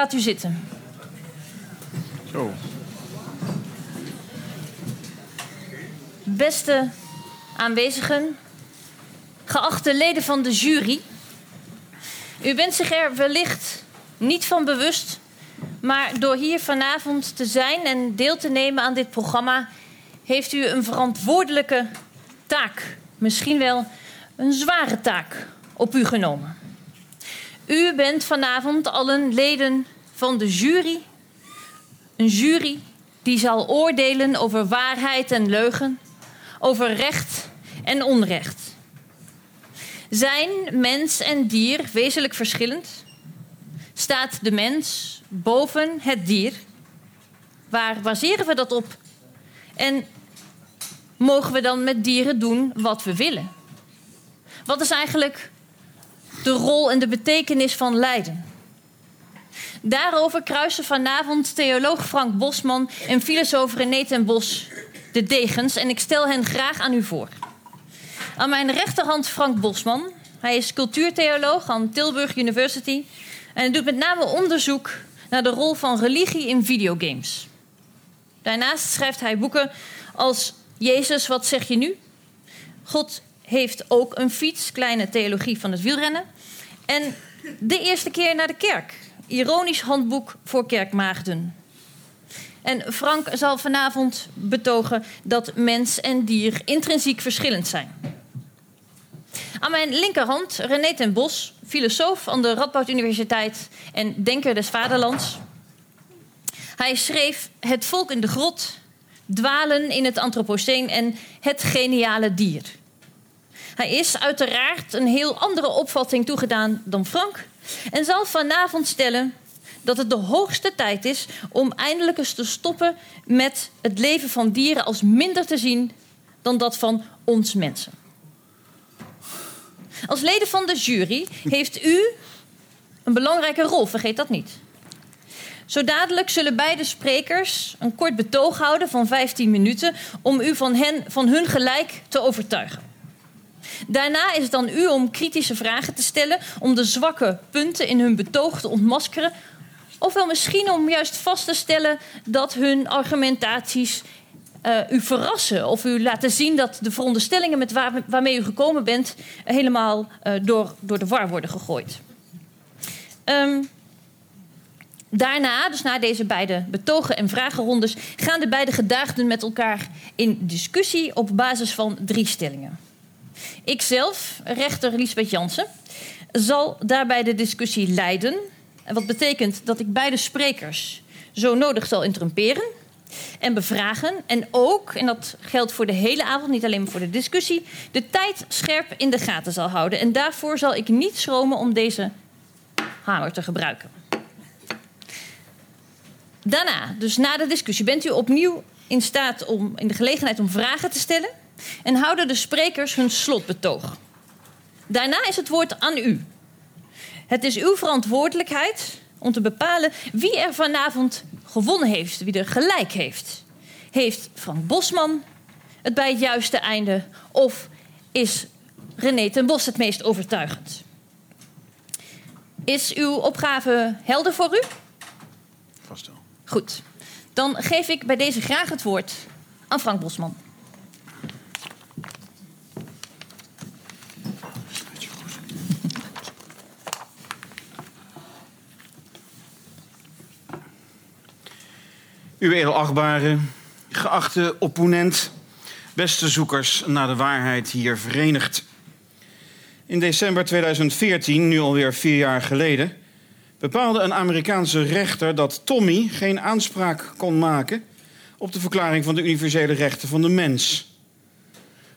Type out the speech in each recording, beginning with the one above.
Gaat u zitten. Zo. Beste aanwezigen, geachte leden van de jury. U bent zich er wellicht niet van bewust, maar door hier vanavond te zijn en deel te nemen aan dit programma, heeft u een verantwoordelijke taak, misschien wel een zware taak, op u genomen. U bent vanavond allen leden van de jury. Een jury die zal oordelen over waarheid en leugen, over recht en onrecht. Zijn mens en dier wezenlijk verschillend? Staat de mens boven het dier? Waar baseren we dat op? En mogen we dan met dieren doen wat we willen? Wat is eigenlijk de rol en de betekenis van lijden? Daarover kruisen vanavond theoloog Frank Bosman en filosoof René ten Bos de degens en ik stel hen graag aan u voor. Aan mijn rechterhand Frank Bosman. Hij is cultuurtheoloog aan Tilburg University en hij doet met name onderzoek naar de rol van religie in videogames. Daarnaast schrijft hij boeken als Jezus, wat zeg je nu? God heeft ook een fiets, kleine theologie van het wielrennen. En de eerste keer naar de kerk, ironisch handboek voor kerkmaagden. En Frank zal vanavond betogen dat mens en dier intrinsiek verschillend zijn. Aan mijn linkerhand René ten Bos, filosoof aan de Radboud Universiteit en denker des vaderlands. Hij schreef Het volk in de grot, Dwalen in het Anthropoceen en Het geniale dier. Hij is uiteraard een heel andere opvatting toegedaan dan Frank en zal vanavond stellen dat het de hoogste tijd is om eindelijk eens te stoppen met het leven van dieren als minder te zien dan dat van ons mensen. Als leden van de jury heeft u een belangrijke rol, vergeet dat niet. Zo dadelijk zullen beide sprekers een kort betoog houden van 15 minuten om u van, hen, van hun gelijk te overtuigen. Daarna is het dan u om kritische vragen te stellen, om de zwakke punten in hun betoog te ontmaskeren, ofwel misschien om juist vast te stellen dat hun argumentaties uh, u verrassen of u laten zien dat de veronderstellingen met waar, waarmee u gekomen bent helemaal uh, door, door de war worden gegooid. Um, daarna, dus na deze beide betogen en vragenrondes, gaan de beide gedaagden met elkaar in discussie op basis van drie stellingen. Ikzelf, rechter Lisbeth Jansen, zal daarbij de discussie leiden. Wat betekent dat ik beide sprekers zo nodig zal interrumperen en bevragen. En ook, en dat geldt voor de hele avond, niet alleen voor de discussie, de tijd scherp in de gaten zal houden. En daarvoor zal ik niet schromen om deze hamer te gebruiken. Daarna, dus na de discussie, bent u opnieuw in staat om in de gelegenheid om vragen te stellen en houden de sprekers hun slotbetoog. Daarna is het woord aan u. Het is uw verantwoordelijkheid om te bepalen wie er vanavond gewonnen heeft, wie er gelijk heeft. Heeft Frank Bosman het bij het juiste einde of is René ten Bos het meest overtuigend? Is uw opgave helder voor u? Vast wel. Goed. Dan geef ik bij deze graag het woord aan Frank Bosman. Uw edelachtbare, geachte opponent, beste zoekers naar de waarheid hier verenigd. In december 2014, nu alweer vier jaar geleden, bepaalde een Amerikaanse rechter dat Tommy geen aanspraak kon maken op de verklaring van de universele rechten van de mens.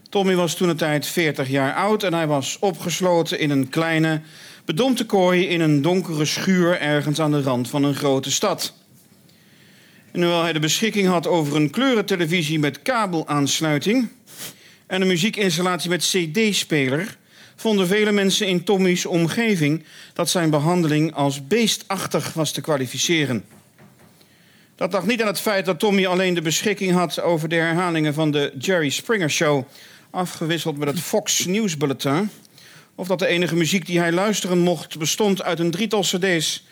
Tommy was toen een tijd 40 jaar oud en hij was opgesloten in een kleine, bedompte kooi in een donkere schuur ergens aan de rand van een grote stad. En hoewel hij de beschikking had over een kleurentelevisie met kabelaansluiting en een muziekinstallatie met CD-speler, vonden vele mensen in Tommy's omgeving dat zijn behandeling als beestachtig was te kwalificeren. Dat lag niet aan het feit dat Tommy alleen de beschikking had over de herhalingen van de Jerry Springer Show, afgewisseld met het Fox News Bulletin, of dat de enige muziek die hij luisteren mocht bestond uit een drietal CD's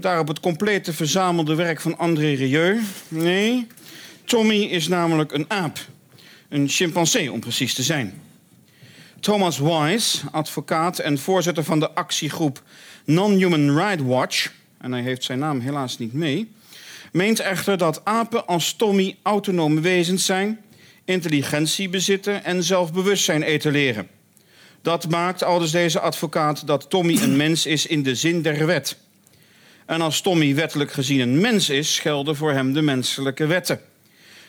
Daarop het complete verzamelde werk van André Rieu? Nee, Tommy is namelijk een aap. Een chimpansee, om precies te zijn. Thomas Wise, advocaat en voorzitter van de actiegroep Non-Human Rights Watch... en hij heeft zijn naam helaas niet mee... meent echter dat apen als Tommy autonome wezens zijn... intelligentie bezitten en zelfbewustzijn etaleren. Dat maakt, aldus deze advocaat, dat Tommy een mens is in de zin der wet. En als Tommy wettelijk gezien een mens is, gelden voor hem de menselijke wetten.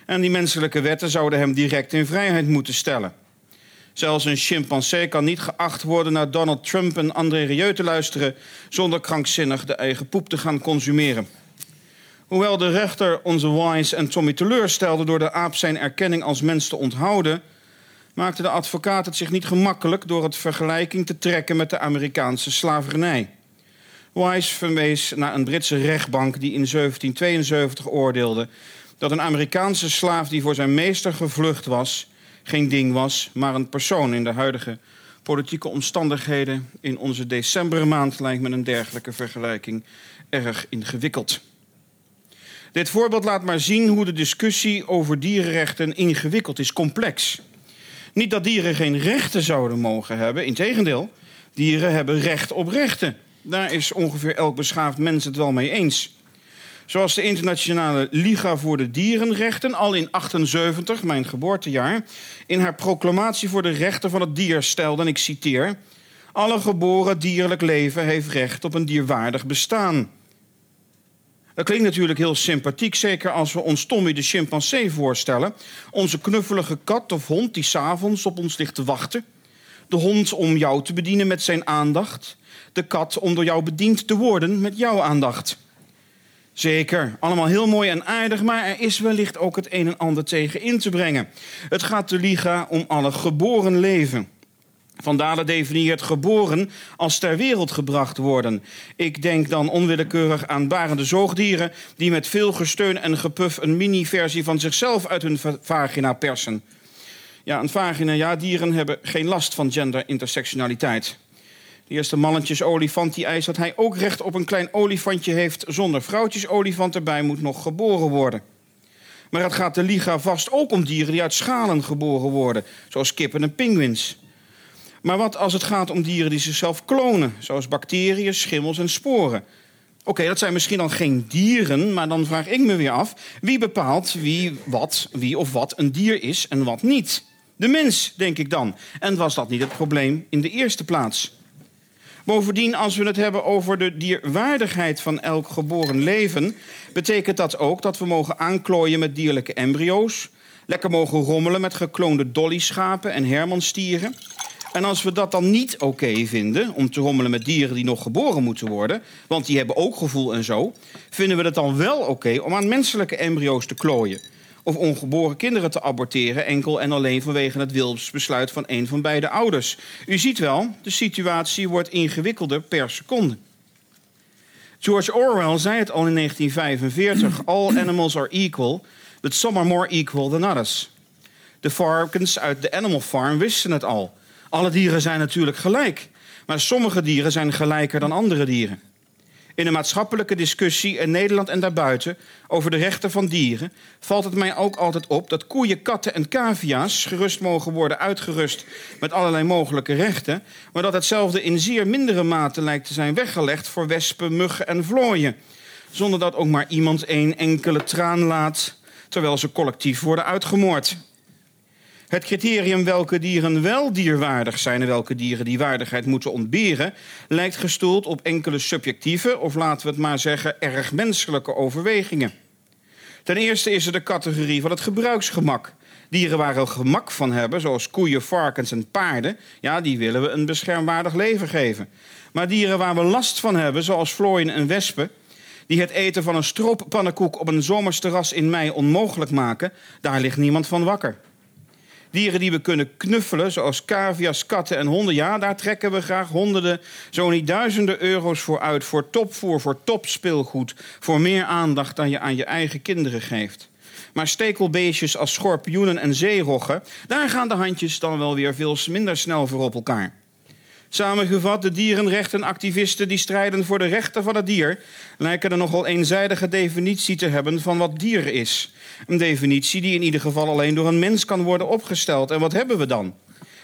En die menselijke wetten zouden hem direct in vrijheid moeten stellen. Zelfs een chimpansee kan niet geacht worden naar Donald Trump en André Rieu te luisteren zonder krankzinnig de eigen poep te gaan consumeren. Hoewel de rechter onze Wise en Tommy teleurstelde door de aap zijn erkenning als mens te onthouden, maakte de advocaat het zich niet gemakkelijk door het vergelijking te trekken met de Amerikaanse slavernij. Wise verwees naar een Britse rechtbank die in 1772 oordeelde dat een Amerikaanse slaaf die voor zijn meester gevlucht was, geen ding was, maar een persoon in de huidige politieke omstandigheden in onze decembermaand lijkt me een dergelijke vergelijking erg ingewikkeld. Dit voorbeeld laat maar zien hoe de discussie over dierenrechten ingewikkeld is, complex. Niet dat dieren geen rechten zouden mogen hebben, integendeel, dieren hebben recht op rechten. Daar is ongeveer elk beschaafd mens het wel mee eens. Zoals de Internationale Liga voor de Dierenrechten al in 78, mijn geboortejaar, in haar proclamatie voor de rechten van het dier stelde, en ik citeer: Alle geboren dierlijk leven heeft recht op een dierwaardig bestaan. Dat klinkt natuurlijk heel sympathiek, zeker als we ons Tommy de chimpansee voorstellen. Onze knuffelige kat of hond die s'avonds op ons ligt te wachten. De hond om jou te bedienen met zijn aandacht. De kat om door jou bediend te worden met jouw aandacht. Zeker, allemaal heel mooi en aardig, maar er is wellicht ook het een en ander tegen in te brengen. Het gaat de Liga om alle geboren leven. Van Dalen definieert geboren als ter wereld gebracht worden. Ik denk dan onwillekeurig aan barende zoogdieren die met veel gesteun en gepuf een mini-versie van zichzelf uit hun vagina persen. Ja, een vagina, ja, dieren hebben geen last van genderintersectionaliteit. De eerste mannetjesolifant die eist dat hij ook recht op een klein olifantje heeft zonder vrouwtjesolifant erbij moet nog geboren worden. Maar het gaat de Liga vast ook om dieren die uit schalen geboren worden, zoals kippen en pinguïns. Maar wat als het gaat om dieren die zichzelf klonen, zoals bacteriën, schimmels en sporen? Oké, dat zijn misschien dan geen dieren, maar dan vraag ik me weer af: wie bepaalt wie, wat, wie of wat een dier is en wat niet? De mens, denk ik dan. En was dat niet het probleem in de eerste plaats? Bovendien, als we het hebben over de dierwaardigheid van elk geboren leven, betekent dat ook dat we mogen aanklooien met dierlijke embryo's, lekker mogen rommelen met gekloonde dollyschapen en hermanstieren. En als we dat dan niet oké vinden, om te rommelen met dieren die nog geboren moeten worden, want die hebben ook gevoel en zo, vinden we het dan wel oké om aan menselijke embryo's te klooien of ongeboren kinderen te aborteren, enkel en alleen vanwege het wilsbesluit van een van beide ouders. U ziet wel, de situatie wordt ingewikkelder per seconde. George Orwell zei het al in 1945: All animals are equal, but some are more equal than others. De varkens uit de Animal Farm wisten het al. Alle dieren zijn natuurlijk gelijk, maar sommige dieren zijn gelijker dan andere dieren. In de maatschappelijke discussie in Nederland en daarbuiten over de rechten van dieren valt het mij ook altijd op dat koeien, katten en cavia's gerust mogen worden uitgerust met allerlei mogelijke rechten, maar dat hetzelfde in zeer mindere mate lijkt te zijn weggelegd voor wespen, muggen en vlooien, zonder dat ook maar iemand één enkele traan laat terwijl ze collectief worden uitgemoord. Het criterium welke dieren wel dierwaardig zijn en welke dieren die waardigheid moeten ontberen, lijkt gestoeld op enkele subjectieve, of laten we het maar zeggen, erg menselijke overwegingen. Ten eerste is er de categorie van het gebruiksgemak. Dieren waar we gemak van hebben, zoals koeien, varkens en paarden, ja, die willen we een beschermwaardig leven geven. Maar dieren waar we last van hebben, zoals vlooien en wespen, die het eten van een strooppannenkoek op een zomersterras in mei onmogelijk maken, daar ligt niemand van wakker. Dieren die we kunnen knuffelen, zoals cavia's, katten en honden. Ja, daar trekken we graag honderden, zo niet duizenden euro's voor uit. Voor topvoer, voor topspeelgoed. Voor meer aandacht dan je aan je eigen kinderen geeft. Maar stekelbeestjes als schorpioenen en zeeroggen, daar gaan de handjes dan wel weer veel minder snel voor op elkaar. Samengevat, de dierenrechtenactivisten die strijden voor de rechten van het dier lijken een nogal eenzijdige definitie te hebben van wat dier is. Een definitie die in ieder geval alleen door een mens kan worden opgesteld. En wat hebben we dan?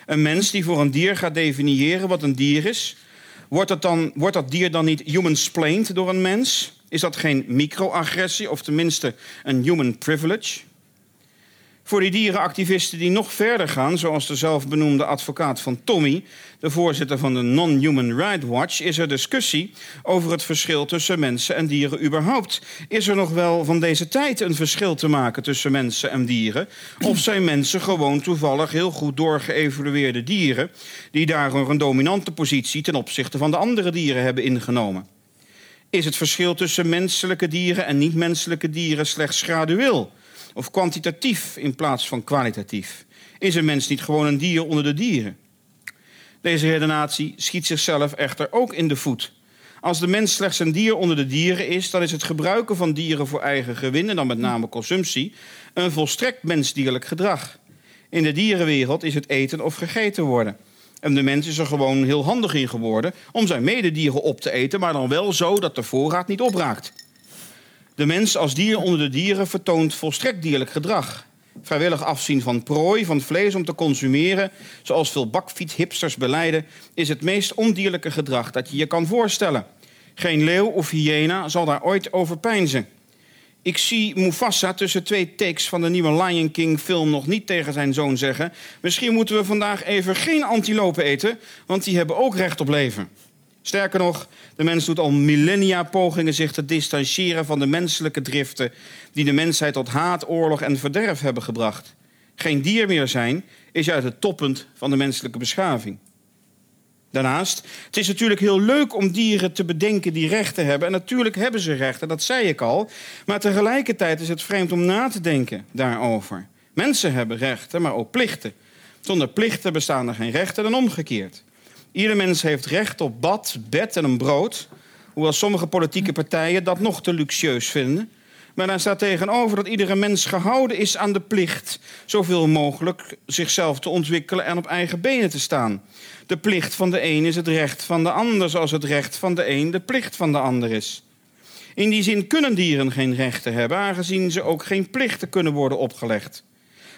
Een mens die voor een dier gaat definiëren wat een dier is. Wordt dat, dan, wordt dat dier dan niet human-splained door een mens? Is dat geen microagressie of tenminste een human privilege? Voor die dierenactivisten die nog verder gaan, zoals de zelfbenoemde advocaat van Tommy, de voorzitter van de Non-Human Rights Watch, is er discussie over het verschil tussen mensen en dieren überhaupt. Is er nog wel van deze tijd een verschil te maken tussen mensen en dieren? Of zijn mensen gewoon toevallig heel goed doorgeëvalueerde dieren, die daardoor een dominante positie ten opzichte van de andere dieren hebben ingenomen? Is het verschil tussen menselijke dieren en niet-menselijke dieren slechts gradueel? Of kwantitatief in plaats van kwalitatief? Is een mens niet gewoon een dier onder de dieren? Deze redenatie schiet zichzelf echter ook in de voet. Als de mens slechts een dier onder de dieren is, dan is het gebruiken van dieren voor eigen gewin, en dan met name consumptie, een volstrekt mensdierlijk gedrag. In de dierenwereld is het eten of gegeten worden. En de mens is er gewoon heel handig in geworden om zijn mededieren op te eten, maar dan wel zo dat de voorraad niet opraakt. De mens als dier onder de dieren vertoont volstrekt dierlijk gedrag. Vrijwillig afzien van prooi, van vlees om te consumeren, zoals veel bakfietshipsters beleiden, is het meest ondierlijke gedrag dat je je kan voorstellen. Geen leeuw of hyena zal daar ooit over peinzen. Ik zie Mufasa tussen twee takes van de nieuwe Lion King film nog niet tegen zijn zoon zeggen: Misschien moeten we vandaag even geen antilopen eten, want die hebben ook recht op leven. Sterker nog, de mens doet al millennia pogingen zich te distancieren van de menselijke driften die de mensheid tot haat, oorlog en verderf hebben gebracht. Geen dier meer zijn is juist het toppunt van de menselijke beschaving. Daarnaast, het is natuurlijk heel leuk om dieren te bedenken die rechten hebben. En natuurlijk hebben ze rechten, dat zei ik al. Maar tegelijkertijd is het vreemd om na te denken daarover. Mensen hebben rechten, maar ook plichten. Zonder plichten bestaan er geen rechten en omgekeerd. Ieder mens heeft recht op bad, bed en een brood. Hoewel sommige politieke partijen dat nog te luxueus vinden. Maar daar staat tegenover dat iedere mens gehouden is aan de plicht zoveel mogelijk zichzelf te ontwikkelen en op eigen benen te staan. De plicht van de een is het recht van de ander, zoals het recht van de een de plicht van de ander is. In die zin kunnen dieren geen rechten hebben, aangezien ze ook geen plichten kunnen worden opgelegd.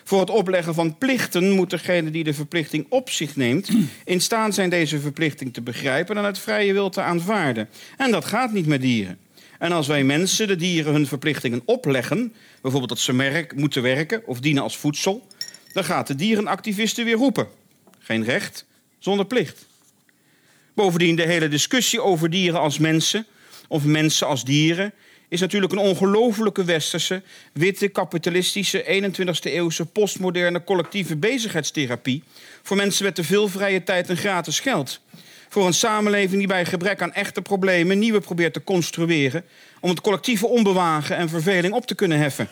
Voor het opleggen van plichten moet degene die de verplichting op zich neemt in staat zijn deze verplichting te begrijpen en het vrije wil te aanvaarden. En dat gaat niet met dieren. En als wij mensen de dieren hun verplichtingen opleggen, bijvoorbeeld dat ze merk, moeten werken of dienen als voedsel, dan gaat de dierenactivisten weer roepen. Geen recht zonder plicht. Bovendien de hele discussie over dieren als mensen of mensen als dieren is natuurlijk een ongelofelijke westerse, witte, kapitalistische, 21e eeuwse, postmoderne collectieve bezigheidstherapie voor mensen met te veel vrije tijd en gratis geld. Voor een samenleving die bij gebrek aan echte problemen nieuwe probeert te construeren om het collectieve onbewagen en verveling op te kunnen heffen.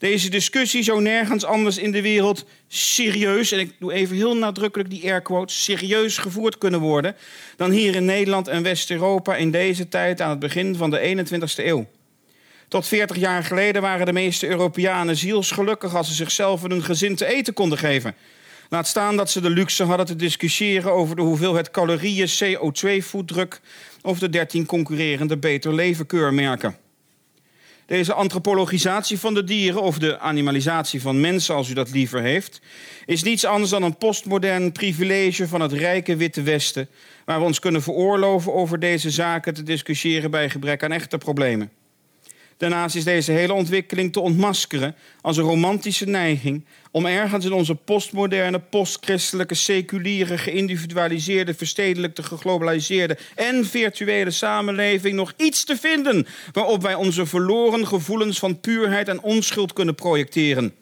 Deze discussie zou nergens anders in de wereld serieus, en ik doe even heel nadrukkelijk die air quotes, serieus gevoerd kunnen worden dan hier in Nederland en West-Europa in deze tijd aan het begin van de 21ste eeuw. Tot 40 jaar geleden waren de meeste Europeanen zielsgelukkig als ze zichzelf en hun gezin te eten konden geven. Laat staan dat ze de luxe hadden te discussiëren over de hoeveelheid calorieën, CO2-voetdruk of de 13 concurrerende beter leven keurmerken. Deze antropologisatie van de dieren, of de animalisatie van mensen, als u dat liever heeft, is niets anders dan een postmodern privilege van het rijke Witte Westen, waar we ons kunnen veroorloven over deze zaken te discussiëren bij gebrek aan echte problemen. Daarnaast is deze hele ontwikkeling te ontmaskeren als een romantische neiging om ergens in onze postmoderne, postchristelijke, seculiere, geïndividualiseerde, verstedelijkte, geglobaliseerde en virtuele samenleving nog iets te vinden waarop wij onze verloren gevoelens van puurheid en onschuld kunnen projecteren.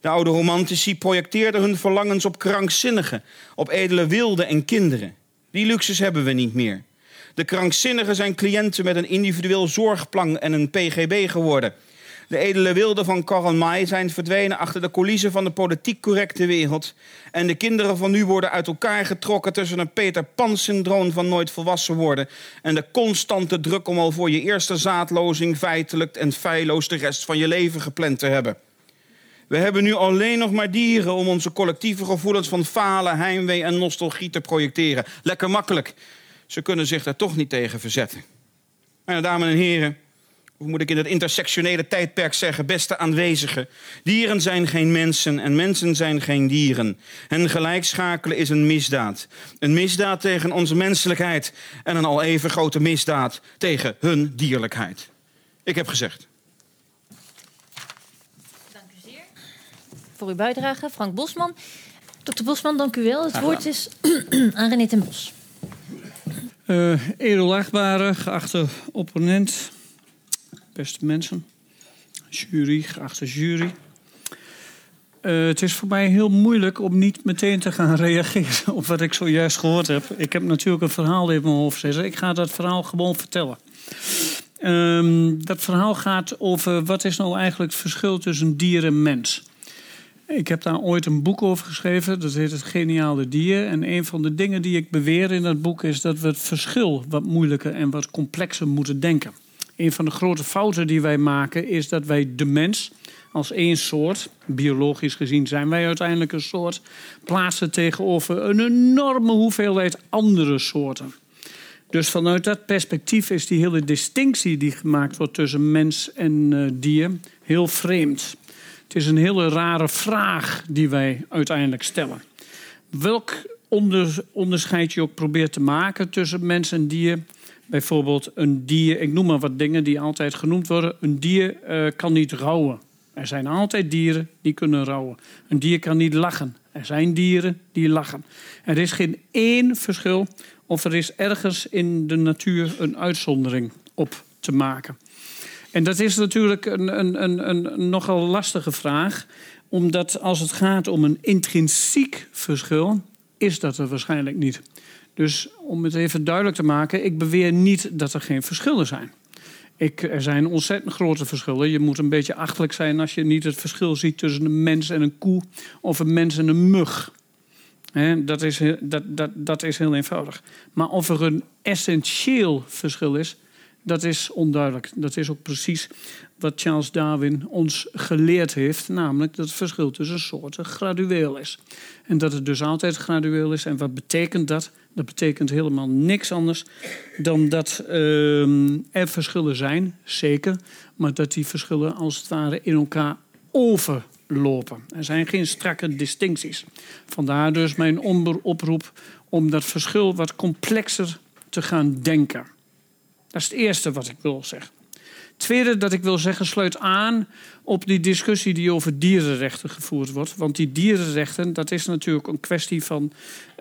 De oude romantici projecteerden hun verlangens op krankzinnigen, op edele wilden en kinderen. Die luxus hebben we niet meer. De krankzinnigen zijn cliënten met een individueel zorgplan en een PGB geworden. De edele wilden van Karl May zijn verdwenen achter de coulissen van de politiek correcte wereld. En de kinderen van nu worden uit elkaar getrokken tussen een Peter Pan-syndroom van nooit volwassen worden. En de constante druk om al voor je eerste zaadlozing feitelijk en feilloos de rest van je leven gepland te hebben. We hebben nu alleen nog maar dieren om onze collectieve gevoelens van falen, heimwee en nostalgie te projecteren. Lekker makkelijk. Ze kunnen zich daar toch niet tegen verzetten. Mijn dames en heren, hoe moet ik in het intersectionele tijdperk zeggen, beste aanwezigen. Dieren zijn geen mensen en mensen zijn geen dieren. En gelijkschakelen is een misdaad. Een misdaad tegen onze menselijkheid en een al even grote misdaad tegen hun dierlijkheid. Ik heb gezegd. Dank u zeer. Voor uw bijdrage, Frank Bosman. Dokter Bosman, dank u wel. Het woord is aan René ten Bos. Uh, geachte opponent, beste mensen, jury, geachte jury. Uh, het is voor mij heel moeilijk om niet meteen te gaan reageren op wat ik zojuist gehoord heb. Ik heb natuurlijk een verhaal in mijn hoofd zitten. Ik ga dat verhaal gewoon vertellen. Um, dat verhaal gaat over wat is nou eigenlijk het verschil tussen dier en mens. Ik heb daar ooit een boek over geschreven, dat heet Het Geniale Dier. En een van de dingen die ik beweer in dat boek is dat we het verschil wat moeilijker en wat complexer moeten denken. Een van de grote fouten die wij maken is dat wij de mens als één soort, biologisch gezien zijn wij uiteindelijk een soort, plaatsen tegenover een enorme hoeveelheid andere soorten. Dus vanuit dat perspectief is die hele distinctie die gemaakt wordt tussen mens en uh, dier heel vreemd. Het is een hele rare vraag die wij uiteindelijk stellen. Welk onder, onderscheid je ook probeert te maken tussen mens en dier. Bijvoorbeeld een dier, ik noem maar wat dingen die altijd genoemd worden. Een dier uh, kan niet rouwen. Er zijn altijd dieren die kunnen rouwen. Een dier kan niet lachen. Er zijn dieren die lachen. Er is geen één verschil of er is ergens in de natuur een uitzondering op te maken. En dat is natuurlijk een, een, een, een nogal lastige vraag, omdat als het gaat om een intrinsiek verschil, is dat er waarschijnlijk niet. Dus om het even duidelijk te maken, ik beweer niet dat er geen verschillen zijn. Ik, er zijn ontzettend grote verschillen. Je moet een beetje achterlijk zijn als je niet het verschil ziet tussen een mens en een koe of een mens en een mug. dat, is, dat, dat, dat is heel eenvoudig. Maar of er een essentieel verschil is, dat is onduidelijk. Dat is ook precies wat Charles Darwin ons geleerd heeft, namelijk dat het verschil tussen soorten gradueel is. En dat het dus altijd gradueel is. En wat betekent dat? Dat betekent helemaal niks anders dan dat uh, er verschillen zijn, zeker, maar dat die verschillen als het ware in elkaar overlopen. Er zijn geen strakke distincties. Vandaar dus mijn oproep om dat verschil wat complexer te gaan denken. Dat is het eerste wat ik wil zeggen. Het tweede dat ik wil zeggen sluit aan op die discussie die over dierenrechten gevoerd wordt. Want die dierenrechten, dat is natuurlijk een kwestie van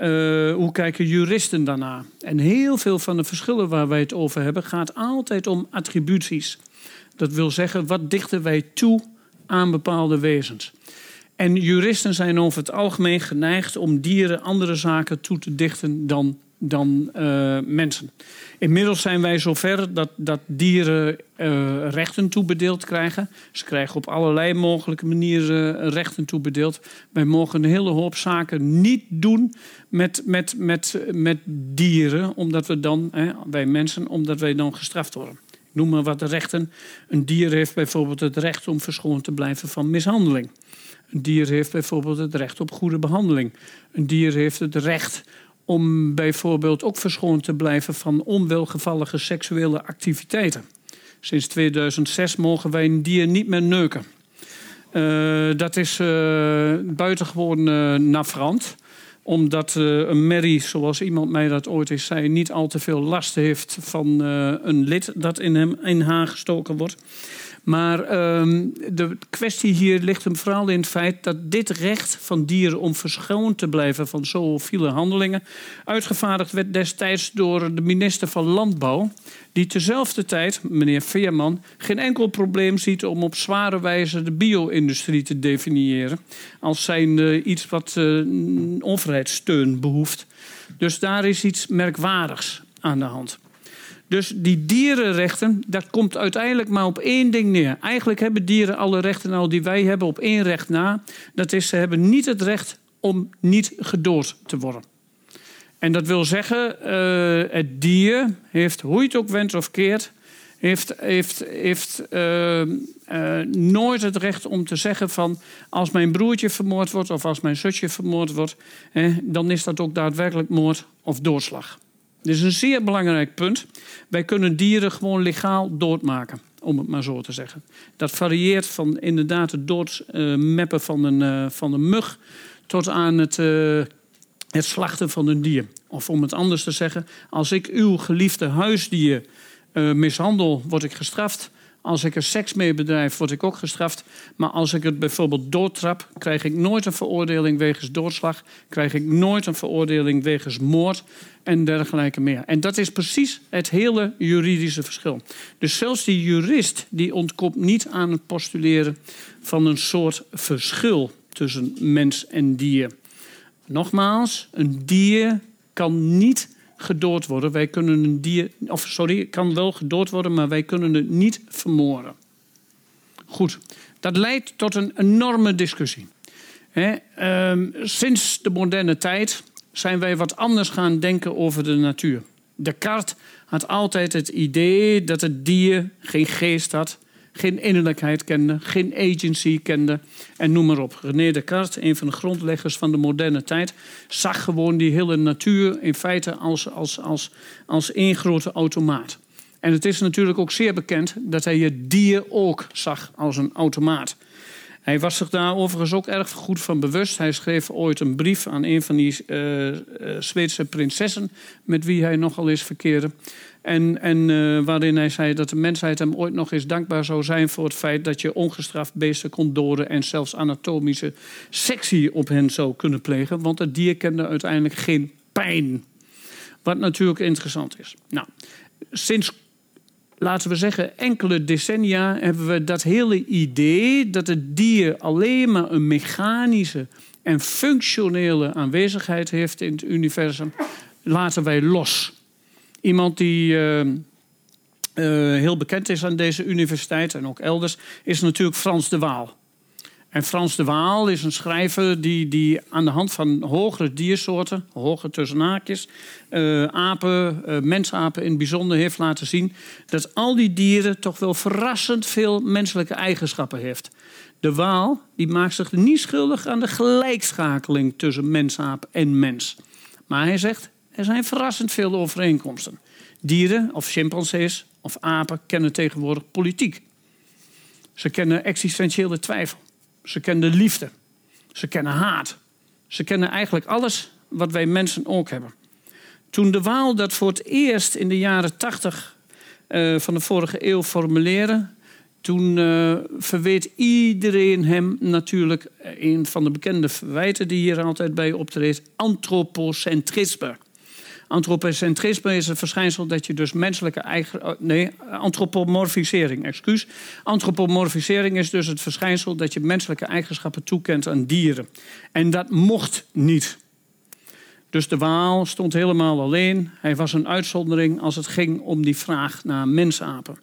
uh, hoe kijken juristen daarna. En heel veel van de verschillen waar wij het over hebben, gaat altijd om attributies. Dat wil zeggen, wat dichten wij toe aan bepaalde wezens. En juristen zijn over het algemeen geneigd om dieren andere zaken toe te dichten dan dan uh, mensen. Inmiddels zijn wij zover dat, dat dieren uh, rechten toebedeeld krijgen. Ze krijgen op allerlei mogelijke manieren rechten toebedeeld. Wij mogen een hele hoop zaken niet doen met, met, met, met dieren, omdat we dan, hè, wij mensen, omdat wij dan gestraft worden. Ik noem maar wat de rechten. Een dier heeft bijvoorbeeld het recht om verschoond te blijven van mishandeling. Een dier heeft bijvoorbeeld het recht op goede behandeling. Een dier heeft het recht om bijvoorbeeld ook verschoond te blijven van onwelgevallige seksuele activiteiten. Sinds 2006 mogen wij een dier niet meer neuken. Uh, dat is uh, buitengewoon uh, omdat een merrie, zoals iemand mij dat ooit eens zei, niet al te veel last heeft van een lid dat in hem in haar gestoken wordt. Maar um, de kwestie hier ligt hem vooral in het feit dat dit recht van dieren om verschoond te blijven van zoofiele handelingen uitgevaardigd werd destijds door de minister van Landbouw, die tezelfde tijd, meneer Veerman, geen enkel probleem ziet om op zware wijze de bio-industrie te definiëren als zijnde iets wat uh, overheidssteun behoeft. Dus daar is iets merkwaardigs aan de hand. Dus die dierenrechten, dat komt uiteindelijk maar op één ding neer. Eigenlijk hebben dieren alle rechten al die wij hebben op één recht na. Dat is, ze hebben niet het recht om niet gedood te worden. En dat wil zeggen, uh, het dier heeft, hoe je het ook wenst of keert, heeft, heeft, heeft uh, uh, nooit het recht om te zeggen van... als mijn broertje vermoord wordt of als mijn zusje vermoord wordt... Dan is dat ook daadwerkelijk moord of doodslag. Dit is een zeer belangrijk punt. Wij kunnen dieren gewoon legaal doodmaken, om het maar zo te zeggen. Dat varieert van inderdaad het doodmeppen uh, van, een, van een mug... tot aan het, het slachten van een dier. Of om het anders te zeggen, als ik uw geliefde huisdier uh, mishandel, word ik gestraft. Als ik er seks mee bedrijf, word ik ook gestraft. Maar als ik het bijvoorbeeld doodtrap, krijg ik nooit een veroordeling wegens doodslag. Krijg ik nooit een veroordeling wegens moord en dergelijke meer. En dat is precies het hele juridische verschil. Dus zelfs die jurist die ontkomt niet aan het postuleren van een soort verschil tussen mens en dier. Nogmaals, een dier kan niet gedood worden. Wij kunnen een dier, of sorry, kan wel gedood worden, maar wij kunnen het niet vermoorden. Goed, dat leidt tot een enorme discussie. He, um, sinds de moderne tijd zijn wij wat anders gaan denken over de natuur. Descartes had altijd het idee dat het dier geen geest had, geen innerlijkheid kende, geen agency kende en noem maar op. René Descartes, een van de grondleggers van de moderne tijd, zag gewoon die hele natuur in feite als, als, als, als één grote automaat. En het is natuurlijk ook zeer bekend dat hij het dier ook zag als een automaat. Hij was zich daar overigens ook erg goed van bewust. Hij schreef ooit een brief aan een van die uh, Zweedse prinsessen met wie hij nogal eens verkeerde. En, en uh, waarin hij zei dat de mensheid hem ooit nog eens dankbaar zou zijn voor het feit dat je ongestraft beesten kon doden en zelfs anatomische sectie op hen zou kunnen plegen. Want het dier kende uiteindelijk geen pijn. Wat natuurlijk interessant is. Nou, sinds laten we zeggen, enkele decennia hebben we dat hele idee dat het dier alleen maar een mechanische en functionele aanwezigheid heeft in het universum, laten wij los. Iemand die uh, uh, heel bekend is aan deze universiteit en ook elders, is natuurlijk Frans de Waal. En Frans de Waal is een schrijver die, die aan de hand van hogere diersoorten, hoge tussen haakjes, uh, apen, mensapen in het bijzonder heeft laten zien dat al die dieren toch wel verrassend veel menselijke eigenschappen heeft. De Waal die maakt zich niet schuldig aan de gelijkschakeling tussen mensaap en mens. Maar hij zegt er zijn verrassend veel overeenkomsten. Dieren of chimpansees of apen kennen tegenwoordig politiek. Ze kennen existentiële twijfel. Ze kennen liefde. Ze kennen haat. Ze kennen eigenlijk alles wat wij mensen ook hebben. Toen de Waal dat voor het eerst in de jaren tachtig uh, van de vorige eeuw formuleerde, toen uh, verweet iedereen hem natuurlijk een van de bekende verwijten die hier altijd bij optreedt: antropocentrisme. Antropocentrisme is een verschijnsel dat je dus menselijke eigen. Oh, nee, antropomorfisering, excuus. Antropomorfisering is dus het verschijnsel dat je menselijke eigenschappen toekent aan dieren. En dat mocht niet. Dus de Waal stond helemaal alleen. Hij was een uitzondering als het ging om die vraag naar mensapen.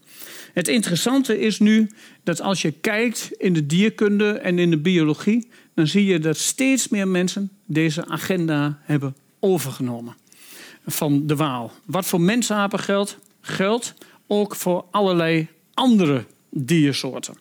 Het interessante is nu dat als je kijkt in de dierkunde en in de biologie, dan zie je dat steeds meer mensen deze agenda hebben overgenomen van de Waal. Wat voor mensapen geldt, geldt ook voor allerlei andere diersoorten.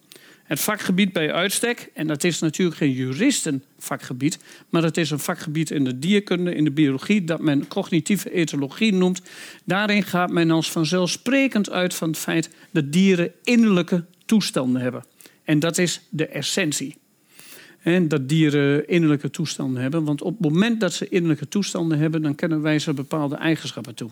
Het vakgebied bij uitstek, en dat is natuurlijk geen juristenvakgebied, maar het is een vakgebied in de dierkunde, in de biologie, dat men cognitieve etologie noemt. Daarin gaat men als vanzelfsprekend uit van het feit dat dieren innerlijke toestanden hebben. En dat is de essentie. Dat dieren innerlijke toestanden hebben. Want op het moment dat ze innerlijke toestanden hebben, dan kennen wij ze bepaalde eigenschappen toe.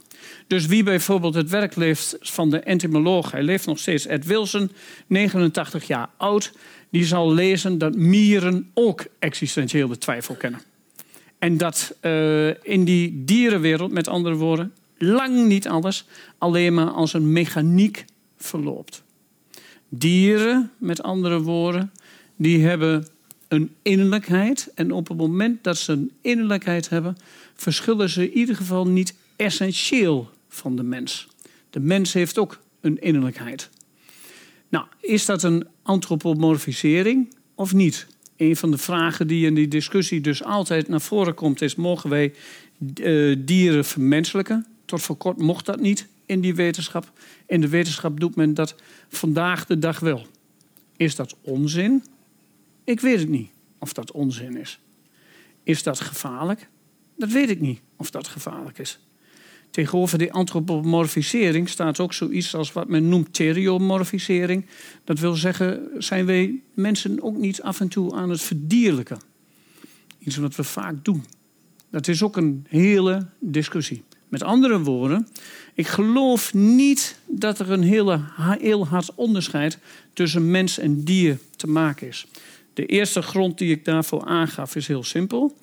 Dus wie bijvoorbeeld het werk leeft van de entomoloog, hij leeft nog steeds, Ed Wilson, 89 jaar oud, die zal lezen dat mieren ook existentiële twijfel kennen. En dat uh, in die dierenwereld, met andere woorden, lang niet alles alleen maar als een mechaniek verloopt. Dieren, met andere woorden, die hebben een innerlijkheid. En op het moment dat ze een innerlijkheid hebben, verschillen ze in ieder geval niet essentieel van de mens. De mens heeft ook een innerlijkheid. Nou, is dat een antropomorfisering of niet? Een van de vragen die in die discussie dus altijd naar voren komt is: mogen wij uh, dieren vermenselijken? Tot voor kort mocht dat niet in die wetenschap. In de wetenschap doet men dat vandaag de dag wel. Is dat onzin? Ik weet het niet of dat onzin is. Is dat gevaarlijk? Dat weet ik niet of dat gevaarlijk is. Tegenover die antropomorfisering staat ook zoiets als wat men noemt theriomorfisering. Dat wil zeggen, zijn wij mensen ook niet af en toe aan het verdierlijken? Iets wat we vaak doen. Dat is ook een hele discussie. Met andere woorden, ik geloof niet dat er een hele, heel hard onderscheid tussen mens en dier te maken is. De eerste grond die ik daarvoor aangaf is heel simpel.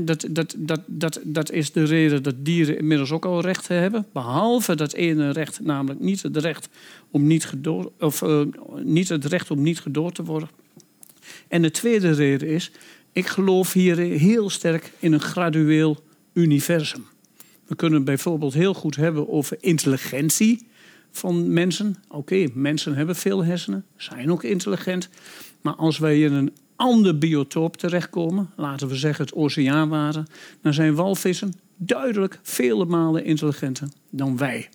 dat, dat, dat, dat, dat is de reden dat dieren inmiddels ook al rechten hebben. Behalve dat ene recht, namelijk niet het recht om niet, gedood, of, uh, niet, het recht om niet gedood te worden. En de tweede reden is, ik geloof hier heel sterk in een gradueel universum. We kunnen bijvoorbeeld heel goed hebben over intelligentie van mensen. Oké, mensen hebben veel hersenen, zijn ook intelligent. Maar als wij in een ander biotoop terechtkomen, laten we zeggen het oceaanwater, dan zijn walvissen duidelijk vele malen intelligenter dan wij.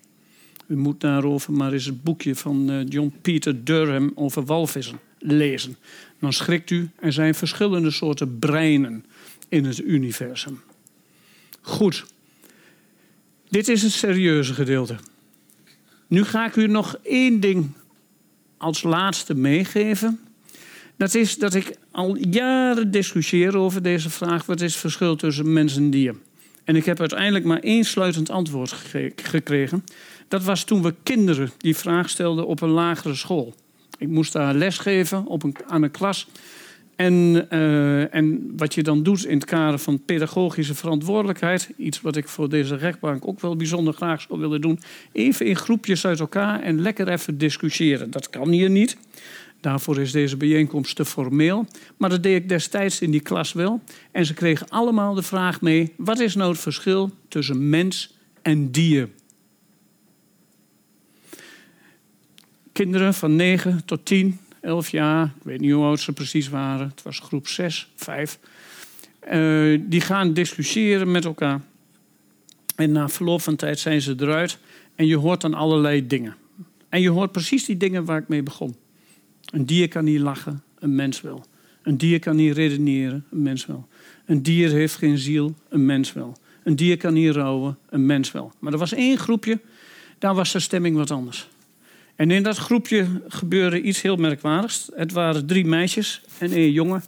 U moet daarover maar eens het boekje van eh, John Peter Durham over walvissen lezen. Dan schrikt u, er zijn verschillende soorten breinen in het universum. Goed, dit is het serieuze gedeelte. Nu ga ik u nog één ding als laatste meegeven. Dat is dat ik al jaren discussieer over deze vraag: wat is het verschil tussen mens en dier? En ik heb uiteindelijk maar één sluitend antwoord gekregen. Dat was toen we kinderen die vraag stelden op een lagere school. Ik moest daar les geven op een, aan een klas. En, uh, en wat je dan doet in het kader van pedagogische verantwoordelijkheid, iets wat ik voor deze rechtbank ook wel bijzonder graag zou willen doen, even in groepjes uit elkaar en lekker even discussiëren. Dat kan hier niet. Daarvoor is deze bijeenkomst te formeel. Maar dat deed ik destijds in die klas wel. En ze kregen allemaal de vraag mee: wat is nou het verschil tussen mens en dier? Kinderen van 9 tot 10, 11 jaar, ik weet niet hoe oud ze precies waren, het was groep 6, 5. Uh, die gaan discussiëren met elkaar. En na verloop van tijd zijn ze eruit. En je hoort dan allerlei dingen. En je hoort precies die dingen waar ik mee begon. Een dier kan niet lachen, een mens wel. Een dier kan niet redeneren, een mens wel. Een dier heeft geen ziel, een mens wel. Een dier kan niet rouwen, een mens wel. Maar er was één groepje, daar was de stemming wat anders. En in dat groepje gebeurde iets heel merkwaardigs. Het waren drie meisjes en één jongen.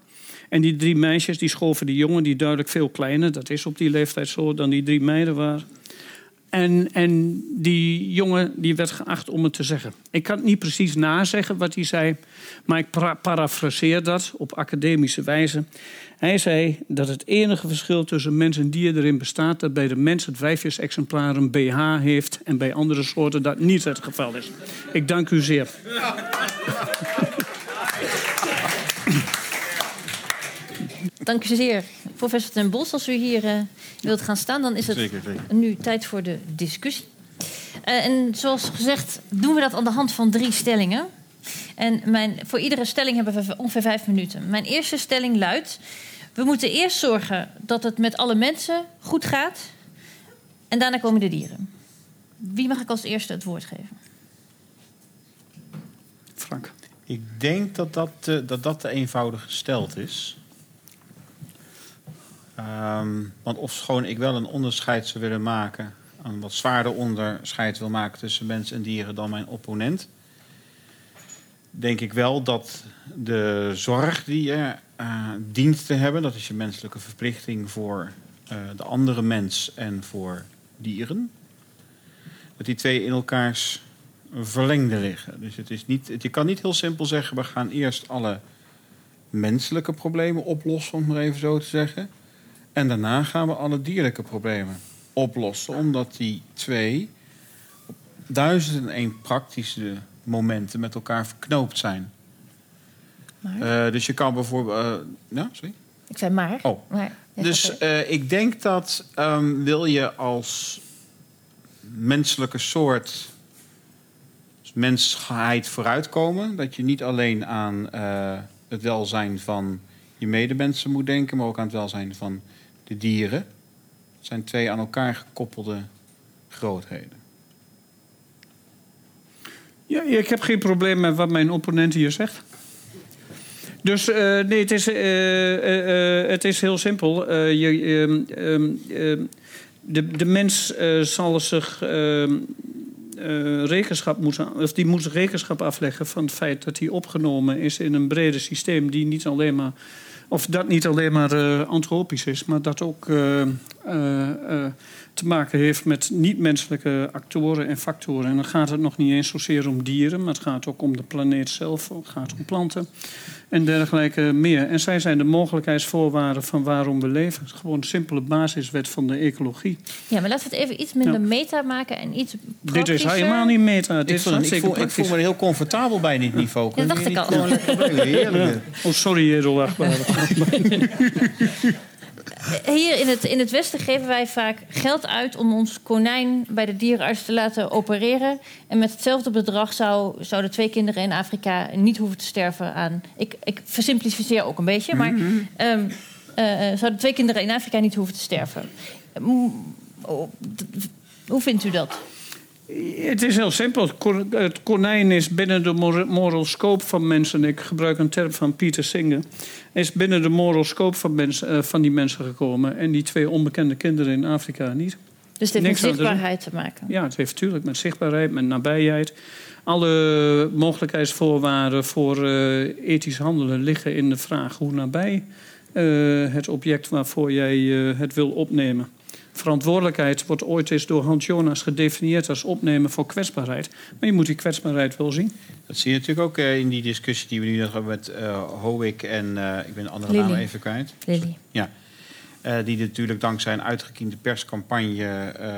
En die drie meisjes die schoven die jongen, die duidelijk veel kleiner, dat is op die leeftijd zo, dan die drie meiden waren. En, en die jongen die werd geacht om het te zeggen. Ik kan het niet precies nazeggen wat hij zei, maar ik parafraseer dat op academische wijze. Hij zei dat het enige verschil tussen mens en dier erin bestaat dat bij de mens het vijfjesexemplaar een BH heeft en bij andere soorten dat niet het geval is. Ik dank u zeer. Dank u zeer. Professor ten Bos, als u hier uh, wilt gaan staan, dan is het zeker, zeker. nu tijd voor de discussie. Uh, en zoals gezegd doen we dat aan de hand van drie stellingen. En mijn, voor iedere stelling hebben we ongeveer vijf minuten. Mijn eerste stelling luidt: we moeten eerst zorgen dat het met alle mensen goed gaat. En daarna komen de dieren. Wie mag ik als eerste het woord geven? Frank. Ik denk dat dat, uh, dat, dat te eenvoudig gesteld is. Um, want of gewoon ik wel een onderscheid zou willen maken, een wat zwaarder onderscheid wil maken tussen mensen en dieren dan mijn opponent, denk ik wel dat de zorg die je uh, dient te hebben, dat is je menselijke verplichting voor uh, de andere mens en voor dieren, dat die twee in elkaars verlengde liggen. Dus het is niet, je kan niet heel simpel zeggen, we gaan eerst alle menselijke problemen oplossen, om maar even zo te zeggen. En daarna gaan we alle dierlijke problemen oplossen, omdat die twee op duizend en één praktische momenten met elkaar verknoopt zijn. Maar? Uh, dus je kan bijvoorbeeld. Uh, ja, sorry? Ik zei maar. Oh. maar dus uh, ik denk dat um, wil je als menselijke soort, als mensheid vooruitkomen, dat je niet alleen aan het welzijn van je medemensen moet denken, maar ook aan het welzijn van de dieren. zijn twee aan elkaar gekoppelde grootheden. Ja, ik heb geen probleem met wat mijn opponent hier zegt. Dus uh, nee, het is, uh, uh, het is heel simpel. je, ehm, ehm, ehm, de, de mens zal zich rekenschap moeten, of die moet rekenschap afleggen van het feit dat hij opgenomen is in een breder systeem die niet alleen maar of dat niet alleen maar uh, antropisch is, maar dat ook uh, uh, te maken heeft met niet-menselijke actoren en factoren. En dan gaat het nog niet eens zozeer om dieren, maar het gaat ook om de planeet zelf, het gaat om planten en dergelijke meer. En zij zijn de mogelijkheidsvoorwaarden van waarom we leven. Gewoon een simpele basiswet van de ecologie. Ja, maar laten we het even iets minder meta maken en iets Dit is helemaal niet meta. Dit ik, voel, ik, voel, ik voel me heel comfortabel bij dit niveau. Ja, dat dacht ik al. Ja. Oh, sorry, edelachtbare. Hier in het, in het Westen geven wij vaak geld uit om ons konijn bij de dierenarts te laten opereren. En met hetzelfde bedrag zou, zouden twee kinderen in Afrika niet hoeven te sterven aan. Ik, ik versimplificeer ook een beetje, maar um, uh, zouden twee kinderen in Afrika niet hoeven te sterven. Hoe vindt u dat? Het is heel simpel. Het konijn is binnen de moral scope van mensen. Ik gebruik een term van Pieter Singer. Is binnen de moral scope van, mensen, uh, van die mensen gekomen. En die twee onbekende kinderen in Afrika niet. Dus het heeft met zichtbaarheid te maken? Ja, het heeft natuurlijk met zichtbaarheid, met nabijheid. Alle mogelijkheidsvoorwaarden voor uh, ethisch handelen liggen in de vraag hoe nabij uh, het object waarvoor jij het wil opnemen verantwoordelijkheid wordt ooit eens door Hans Jonas gedefinieerd als opnemen voor kwetsbaarheid. Maar je moet die kwetsbaarheid wel zien. Dat zie je natuurlijk ook uh, in die discussie die we nu nog hebben met uh, Howick en uh, ik ben de andere naam even kwijt. Lily. Ja. die natuurlijk dankzij een uitgekiende perscampagne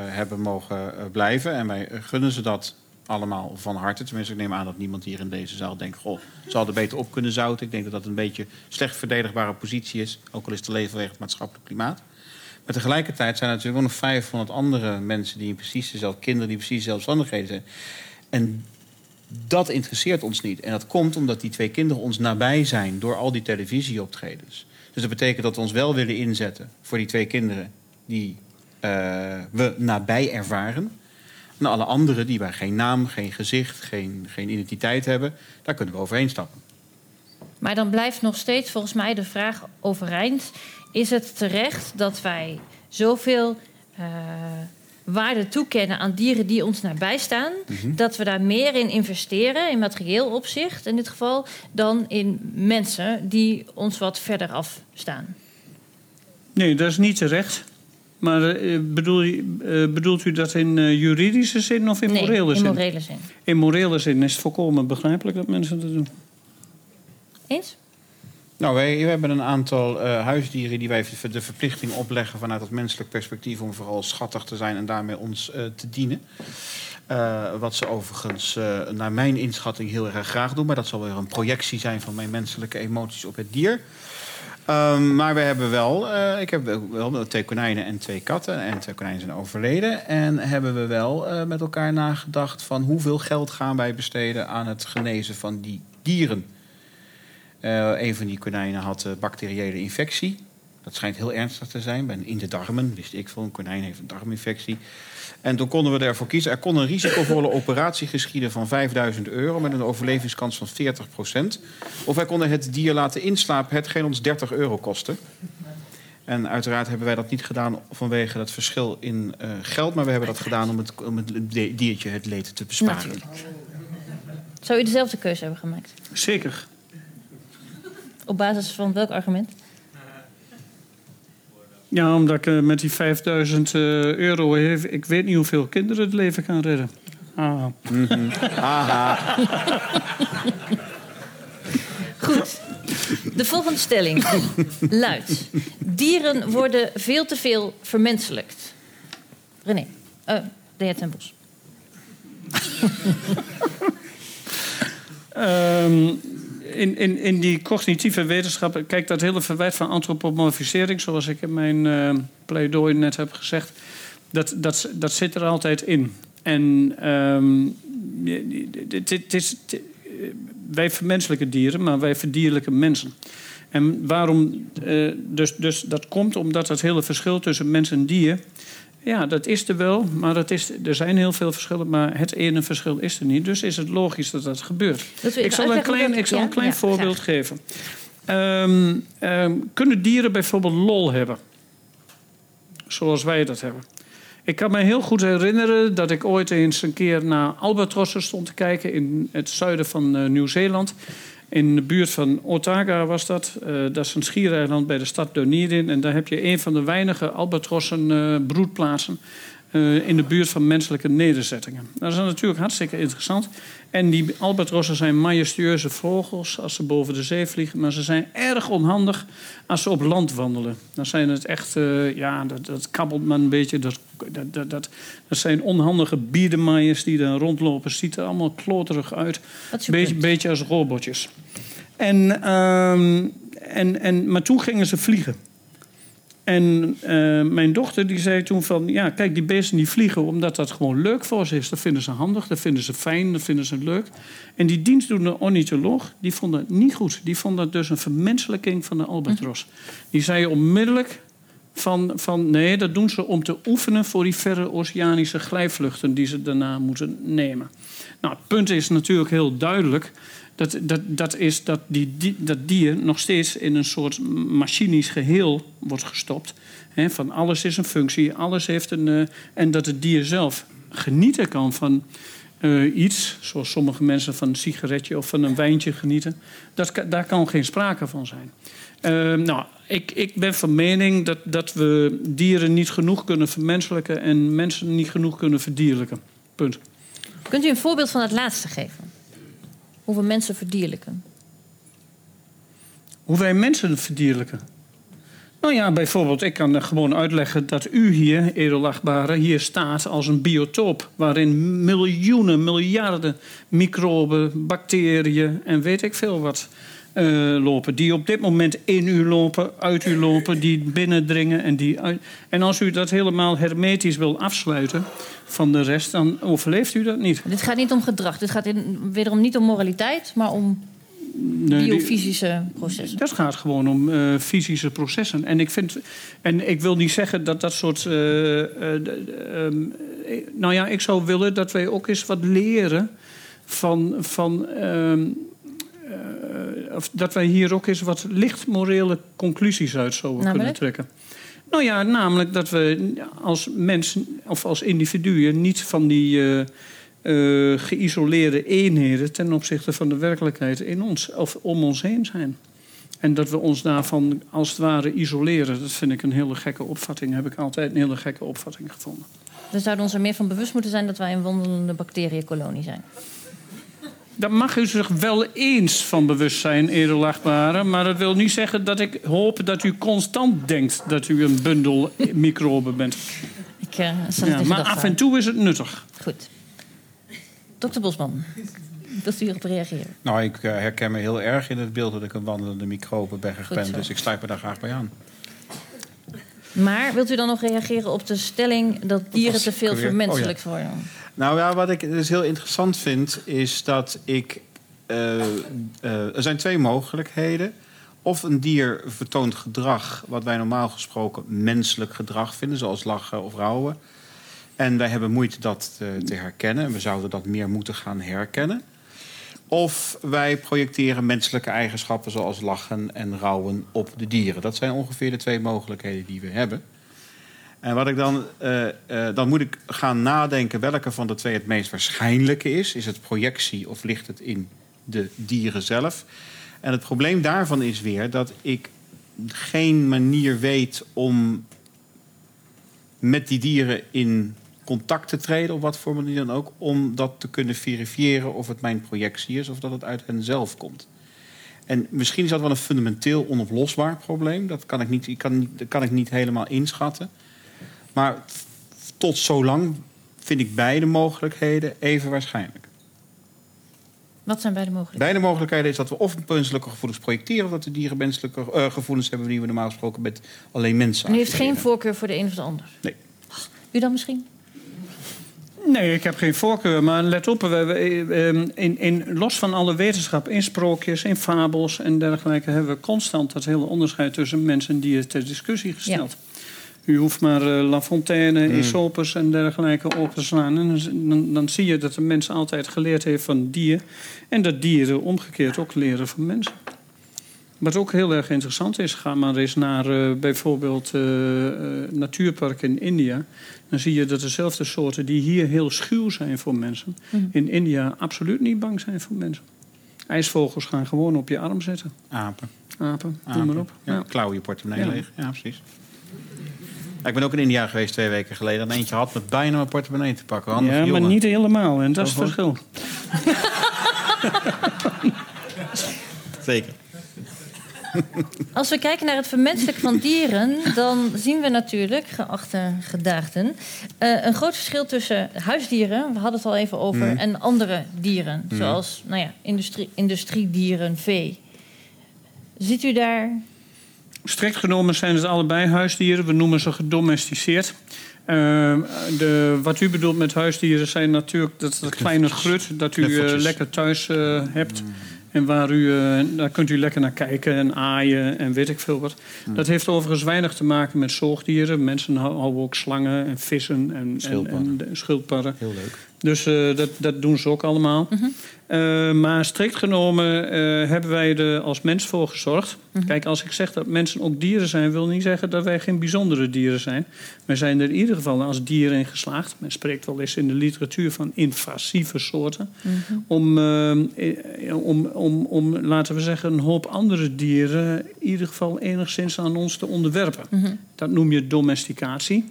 hebben mogen blijven. En wij gunnen ze dat allemaal van harte. Tenminste, ik neem aan dat niemand hier in deze zaal denkt... goh, ze hadden beter op kunnen zouten. Ik denk dat dat een beetje slecht verdedigbare positie is. Ook al is te leven het maatschappelijk klimaat. Maar tegelijkertijd zijn er natuurlijk ook nog 500 andere mensen die precies dezelfde kinderen die precies dezelfde omstandigheden zijn. En dat interesseert ons niet. En dat komt omdat die twee kinderen ons nabij zijn door al die televisieoptredens. Dus dat betekent dat we ons wel willen inzetten voor die twee kinderen die uh, we nabij ervaren. En alle anderen die waar geen naam, geen gezicht, geen, geen identiteit hebben, daar kunnen we overheen stappen. Maar dan blijft nog steeds volgens mij de vraag overeind is het terecht dat wij zoveel uh, waarde toekennen aan dieren die ons nabij staan, mhm. dat we daar meer in investeren, in materieel opzicht in dit geval, dan in mensen die ons wat verder afstaan? Nee, dat is niet terecht. Maar bedoel, uh, bedoelt u dat in juridische zin of in nee, morele zin? in morele zin. In morele zin is het volkomen begrijpelijk dat mensen dat doen. Eens? Nou, wij, we hebben een aantal uh, huisdieren die wij de verplichting opleggen vanuit het menselijk perspectief om vooral schattig te zijn en daarmee ons uh, te dienen. Uh, wat ze overigens naar mijn inschatting heel erg graag doen, maar dat zal weer een projectie zijn van mijn menselijke emoties op het dier. Um, maar we hebben wel, ik heb wel twee konijnen en twee katten. En twee konijnen zijn overleden. En hebben we wel met elkaar nagedacht van hoeveel geld gaan wij besteden aan het genezen van die dieren. Uh, een van die konijnen had uh, bacteriële infectie. Dat schijnt heel ernstig te zijn. In de darmen, wist ik veel. Een konijn heeft een darminfectie. En toen konden we ervoor kiezen. Er kon een risicovolle operatie geschieden van 5000 euro... met een overlevingskans van 40 procent. Of wij konden het dier laten inslapen, hetgeen ons 30 euro kostte. En uiteraard hebben wij dat niet gedaan vanwege het verschil in uh, geld... maar we hebben dat gedaan om het, om het diertje het leed te besparen. Natuurlijk. Zou u dezelfde keuze hebben gemaakt? Zeker. Op basis van welk argument? Ja, omdat ik uh, met die 5000 uh, euro heeft, ik weet niet hoeveel kinderen het leven kan redden. Ah. Mm -hmm. Aha. Goed. De volgende stelling luidt: dieren worden veel te veel vermenselijkt. René, uh, de heer Ten Bos. um, in, in, in die cognitieve wetenschappen, kijk, dat hele verwijt van antropomorfisering, zoals ik in mijn uh, pleidooi net heb gezegd, dat, dat, dat zit er altijd in. En het is, wij vermenselijke dieren, maar wij verdierlijke mensen. En waarom? Uh, dus, dus dat komt omdat het hele verschil tussen mens en dier Ja, dat is er wel, maar het is, er zijn heel veel verschillen, maar het ene verschil is er niet. Dus is het logisch dat dat gebeurt. Dat Ik zal een klein, dat- ik zal een klein ja, voorbeeld geven. Ehm, ehm, kunnen dieren bijvoorbeeld lol hebben? Zoals wij dat hebben. Ik kan me heel goed herinneren dat ik ooit eens een keer naar albatrossen stond te kijken in het zuiden van eh, Nieuw-Zeeland. In de buurt van Otaga was dat. Eh, dat is een schiereiland bij de stad Dunedin. En daar heb je een van de weinige albatrossen eh, broedplaatsen eh, in de buurt van menselijke nederzettingen. Dat is natuurlijk hartstikke interessant. En die albatrossen zijn majestueuze vogels als ze boven de zee vliegen. Maar ze zijn erg onhandig als ze op land wandelen. Dan zijn het echt, eh, ja, dat, dat kabbelt maar een beetje. Dat, dat, dat, dat, zijn onhandige biedemaaiers die daar rondlopen. Ziet er allemaal kloterig uit. Beetje, beetje als robotjes. En, ehm, en, en, maar toen gingen ze vliegen. En eh, mijn dochter die zei toen van... ja, kijk, die beesten die vliegen omdat dat gewoon leuk voor ze is. Dat vinden ze handig, dat vinden ze fijn, dat vinden ze leuk. En die dienstdoende ornitholoog, die vond dat niet goed. Die vond dat dus een vermenselijking van de albatros. Die zei onmiddellijk van, van... nee, dat doen ze om te oefenen voor die verre oceanische glijvluchten... die ze daarna moeten nemen. Nou, het punt is natuurlijk heel duidelijk... Dat, dat, dat is dat die, dat dier nog steeds in een soort machinisch geheel wordt gestopt. Van alles is een functie, alles heeft een... eh, en dat het dier zelf genieten kan van eh, iets... zoals sommige mensen van een sigaretje of van een wijntje genieten... Dat, daar kan geen sprake van zijn. Eh, nou, ik, ik ben van mening dat, dat we dieren niet genoeg kunnen vermenselijken... en mensen niet genoeg kunnen verdierlijken. Punt. Kunt u een voorbeeld van het laatste geven? Hoe we mensen verdierlijken. Hoe wij mensen verdierlijken. Nou ja, bijvoorbeeld, ik kan gewoon uitleggen dat u hier, edelachtbare, hier staat als een biotoop. Waarin miljoenen, miljarden microben, bacteriën en weet ik veel wat eh, lopen. Die op dit moment in u lopen, uit u lopen, die binnendringen en die uit. En als u dat helemaal hermetisch wil afsluiten van de rest, dan overleeft u dat niet. Dit gaat niet om gedrag. Dit gaat in, wederom niet om moraliteit, maar om Nee, biofysische processen. Dat gaat gewoon om eh, fysische processen. En ik, vind, en ik wil niet zeggen dat dat soort. eh, eh, ehm, eh, nou ja, ik zou willen dat wij ook eens wat leren van. van ehm, eh, of dat wij hier ook eens wat licht morele conclusies uit zouden kunnen trekken. Nou ja, namelijk dat we als mensen of als individuen niet van die eh, eh, geïsoleerde eenheden ten opzichte van de werkelijkheid in ons of om ons heen zijn. En dat we ons daarvan als het ware isoleren, dat vind ik een hele gekke opvatting. Heb ik altijd een hele gekke opvatting gevonden. We zouden ons er meer van bewust moeten zijn dat wij een wandelende bacterienkolonie zijn. Daar mag u zich wel eens van bewust zijn, edelachtbare. Maar dat wil niet zeggen dat ik hoop dat u constant denkt dat u een bundel microben bent. Ik uh, zal Ja, maar af en toe is het nuttig. Goed. Dokter Bosman, wilt u erop reageren? Nou, ik eh, herken me heel erg in het beeld dat ik een wandelende microbe ben. Dus ik sluit me daar graag bij aan. Maar wilt u dan nog reageren op de stelling dat dieren te veel ik weer? vermenselijkt worden? Nou ja, wat ik dus heel interessant vind, is dat ik. eh, eh, er zijn twee mogelijkheden. Of een dier vertoont gedrag wat wij normaal gesproken menselijk gedrag vinden, zoals lachen of rouwen. En wij hebben moeite dat te, te herkennen. En we zouden dat meer moeten gaan herkennen. Of wij projecteren menselijke eigenschappen zoals lachen en rouwen op de dieren. Dat zijn ongeveer de twee mogelijkheden die we hebben. En wat ik dan, eh, eh, dan moet ik gaan nadenken welke van de twee het meest waarschijnlijke is. Is het projectie of ligt het in de dieren zelf? En het probleem daarvan is weer dat ik geen manier weet om met die dieren in contact te treden, op wat voor manier dan ook, om dat te kunnen verifiëren of het mijn projectie is of dat het uit hen zelf komt. En misschien is dat wel een fundamenteel onoplosbaar probleem. Dat kan ik niet, ik kan, dat kan ik niet helemaal inschatten. Maar tot zolang vind ik beide mogelijkheden even waarschijnlijk. Wat zijn beide mogelijkheden? Beide mogelijkheden is dat we of menselijke gevoelens projecteren... of dat de dieren menselijke eh, gevoelens hebben... die we normaal gesproken met alleen mensen En u heeft geen voorkeur voor de een of de ander? Nee. U dan misschien? Nee, ik heb geen voorkeur. Maar let op, we, we, eh, in, in, los van alle wetenschap, in sprookjes, in fabels en dergelijke... hebben we constant dat hele onderscheid tussen mens en dier ter discussie gesteld. U U hoeft maar uh, La Fontaine, mm. Aesopus en dergelijke op te slaan. En dan, dan, zie je dat de mens altijd geleerd heeft van dieren. En dat dieren omgekeerd ook leren van mensen. Wat ook heel erg interessant is, ga maar eens naar uh, bijvoorbeeld uh, natuurparken in India. Dan zie je dat dezelfde soorten die hier heel schuw zijn voor mensen, mm. in India absoluut niet bang zijn voor mensen. IJsvogels gaan gewoon op je arm zitten. Apen. Apen, Apen. maar op. Ja, ja. Klauwen je portemonnee ja. leeg. Ja, precies. ik ben ook in India geweest twee weken geleden. En eentje had me bijna mijn portemonnee te pakken. ja, maar niet helemaal. En dat is het verschil. Zeker. Als we kijken naar het vermenselijken van dieren, dan zien we natuurlijk, geachte gedaagden, uh, een groot verschil tussen huisdieren, we hadden het al even over, mm. en andere dieren, mm. zoals nou ja, industrie, industriedieren, vee. Ziet u daar. Strikt genomen zijn het allebei huisdieren, we noemen ze gedomesticeerd. Uh, de, wat u bedoelt met huisdieren zijn natuurlijk dat, dat kleine grut dat u uh, lekker thuis uh, hebt. Mm. En waar u, uh, daar kunt u lekker naar kijken en aaien en weet ik veel wat. Hmm. Dat heeft overigens weinig te maken met zoogdieren. Mensen houden ook slangen en vissen en schildpadden. En, en schildpadden. Heel leuk. Dus uh, dat, dat doen ze ook allemaal. Mm -hmm. Uh, maar strikt genomen uh, hebben wij er als mens voor gezorgd. Mm -hmm. Kijk, als ik zeg dat mensen ook dieren zijn, wil niet zeggen dat wij geen bijzondere dieren zijn. Wij zijn er in ieder geval als dieren in geslaagd. Men spreekt wel eens in de literatuur van invasieve soorten. Mm -hmm. om, om, om, om, laten we zeggen, een hoop andere dieren in ieder geval enigszins aan ons te onderwerpen. Dat noem je domesticatie.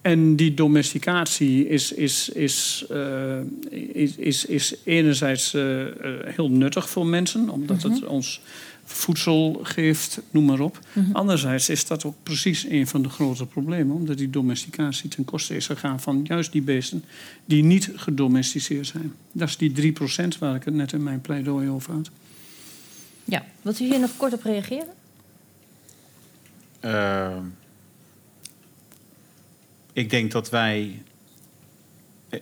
En die domesticatie is, is, is, uh, is, is, is, enerzijds uh, heel nuttig voor mensen, omdat het mhm. ons voedsel geeft, noem maar op. Mm Anderzijds is dat ook precies een van de grote problemen, omdat die domesticatie ten koste is gegaan van juist die beesten die niet gedomesticeerd zijn. Dat is die 3% waar ik het net in mijn pleidooi over had. Ja, wilt u hier nog kort op reageren? Uh ik denk dat wij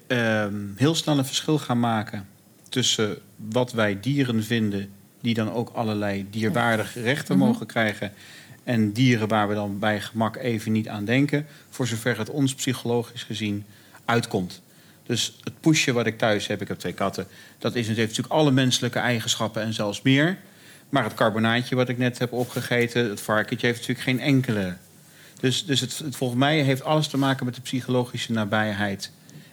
uh, heel snel een verschil gaan maken tussen wat wij dieren vinden, die dan ook allerlei dierwaardige rechten mhm. mogen krijgen, en dieren waar we dan bij gemak even niet aan denken, voor zover het ons psychologisch gezien uitkomt. Dus het poesje wat ik thuis heb, ik heb twee katten, dat is, heeft natuurlijk alle menselijke eigenschappen en zelfs meer. Maar het carbonaatje wat ik net heb opgegeten, het varkentje, heeft natuurlijk geen enkele dus, dus het, het, volgens mij heeft alles te maken met de psychologische nabijheid.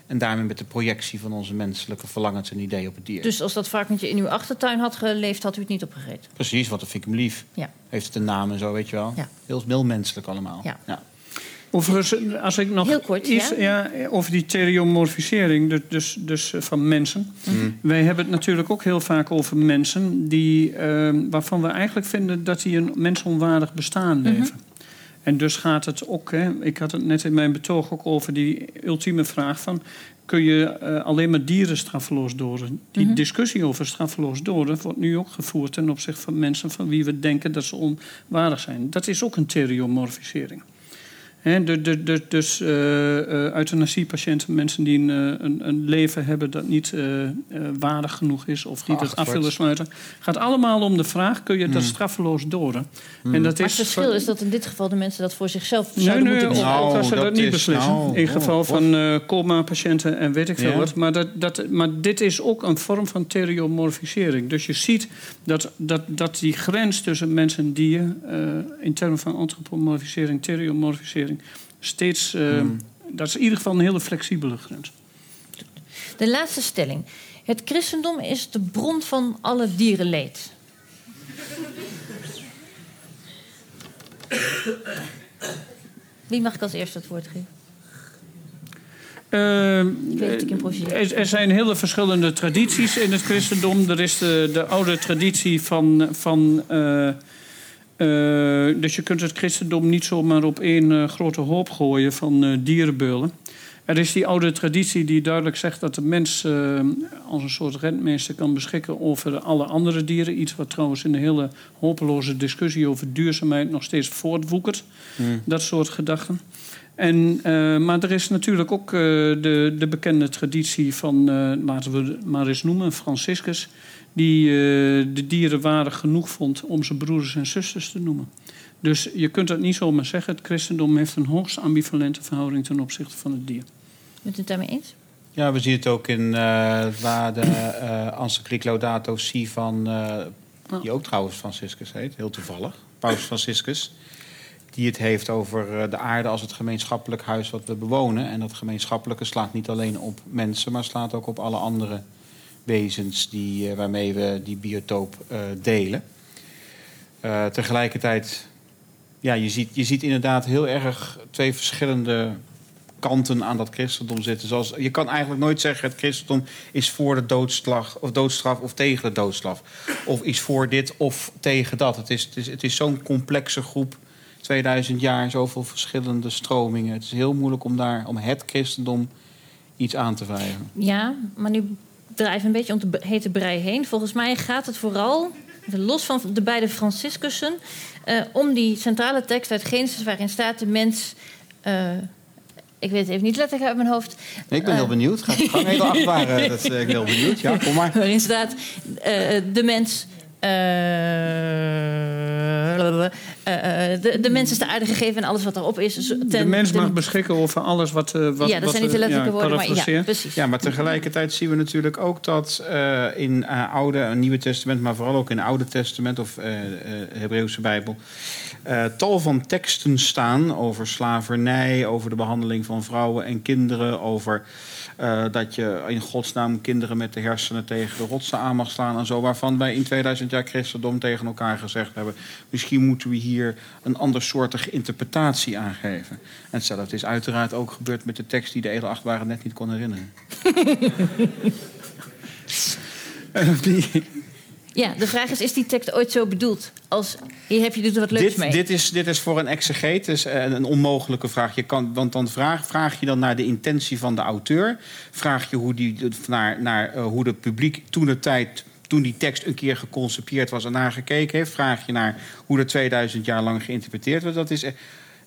En daarmee met de projectie van onze menselijke verlangens en ideeën op het dier. Dus als dat varkentje in uw achtertuin had geleefd, had u het niet opgegeten? Precies, want dan vind ik hem lief. Ja. Heeft het een naam en zo, weet je wel. Ja. Heel, heel menselijk allemaal. Ja. ja. Overigens, als ik nog Heel kort, iets ja? over die theriomorfisering, dus, dus, dus van mensen. Mm. Wij hebben het natuurlijk ook heel vaak over mensen die, uh, waarvan we eigenlijk vinden dat die een mensonwaardig bestaan mhm. leven. En dus gaat het ook, hè, ik had het net in mijn betoog ook over die ultieme vraag van... kun je uh, alleen maar dieren straffeloos doden? Die mm-hmm. discussie over straffeloos doden wordt nu ook gevoerd... ten opzichte van mensen van wie we denken dat ze onwaardig zijn. Dat is ook een theriomorfisering. He, de, de, de, dus uh, uh, euthanasiepatiënten, mensen die een, eh, een, een, leven hebben dat niet uh, waardig genoeg is of niet het af willen sluiten, gaat allemaal om de vraag: kun je dat mm. straffeloos doden? Mm. En dat maar het verschil is dat in dit geval de mensen dat voor zichzelf zouden nee, nee, moeten. Nou, als ze dat, dat niet beslissen. Nou, in geval oh, van uh, coma-patiënten en weet ik veel ja. wat. Maar, dat, dat, maar dit is ook een vorm van theriomorfisering. Dus je ziet dat, dat, dat die grens tussen mens en dier in termen van antropomorfisering, theriomorfisering steeds. Uh, Dat is in ieder geval een hele flexibele grens. De laatste stelling. Het christendom is de bron van alle dierenleed. Wie mag ik als eerste het woord geven? Uh, er, er, zijn hele verschillende tradities in het christendom. Er is de, de oude traditie van, van uh, uh, dus je kunt het christendom niet zomaar op één uh, grote hoop gooien van uh, dierenbeulen. Er is die oude traditie die duidelijk zegt dat de mens als een soort rentmeester kan beschikken over alle andere dieren. Iets wat trouwens in de hele hopeloze discussie over duurzaamheid nog steeds voortwoekert. Mm. Dat soort gedachten. En, maar er is natuurlijk ook de, de bekende traditie van, laten we het maar eens noemen, Franciscus die uh, de dieren waardig genoeg vond om zijn broers en zusters te noemen. Dus je kunt het niet zomaar zeggen. Het christendom heeft een hoogst ambivalente verhouding ten opzichte van het dier. Bent u het daarmee eens? Ja, we zien het ook in eh, waar de uh, encycliek Laudato Si van, uh, die ook trouwens Franciscus heet, heel toevallig, Paus Franciscus, die het heeft over de aarde als het gemeenschappelijk huis wat we bewonen. En dat gemeenschappelijke slaat niet alleen op mensen, maar slaat ook op alle andere wezens die, waarmee we die biotoop delen. tegelijkertijd, ja, je ziet, je ziet inderdaad heel erg twee verschillende kanten aan dat christendom zitten. Zoals, je kan eigenlijk nooit zeggen het christendom is voor de doodstraf of, doodstraf of tegen de doodstraf. Of is voor dit of tegen dat. Het is, het is, het is zo'n complexe groep. 2000 jaar, zoveel verschillende stromingen. Het is heel moeilijk om daar, om het christendom iets aan te wrijven. Ja, maar nu drijven een beetje om de hete brei heen. Volgens mij gaat het vooral, los van de beide Franciscussen, uh, om die centrale tekst uit Genesis waarin staat de mens. Uh, ik weet het even niet letterlijk uit mijn hoofd. Nee, ik ben heel eh, benieuwd. Ga het gang even achtbaren. Dat, uh, ik ben heel benieuwd. Ja, kom maar. Waarin staat de mens... Uh, de, de mens is de aarde gegeven en alles wat erop is. Ten, de mens mag beschikken over alles wat. wat ja, dat zijn niet de letterlijke ja, woorden, maar ja, precies. Ja, maar tegelijkertijd zien we natuurlijk ook dat in Oude, Nieuwe Testament, maar vooral ook in het Oude Testament of Hebreeuwse Bijbel, tal van teksten staan over slavernij, over de behandeling van vrouwen en kinderen, over uh, dat je in godsnaam kinderen met de hersenen tegen de rotsen aan mag slaan en zo, waarvan wij in 2000 jaar christendom tegen elkaar gezegd hebben, misschien moeten we hier een andersoortige interpretatie aangeven. En hetzelfde is uiteraard ook gebeurd met de tekst die de edelachtbare net niet kon herinneren. die, ja, de vraag is, is die tekst ooit zo bedoeld? Als, hier heb je dus wat leuks dit, mee. Dit is, dit is voor een exegeet dus een onmogelijke vraag. Je kan, want dan vraag, vraag je dan naar de intentie van de auteur. Vraag je hoe, die, naar, naar uh, hoe de publiek toen de tijd toen die tekst een keer geconcipieerd was en naar gekeken heeft, vraag je naar hoe dat 2000 jaar lang geïnterpreteerd wordt. Dat is,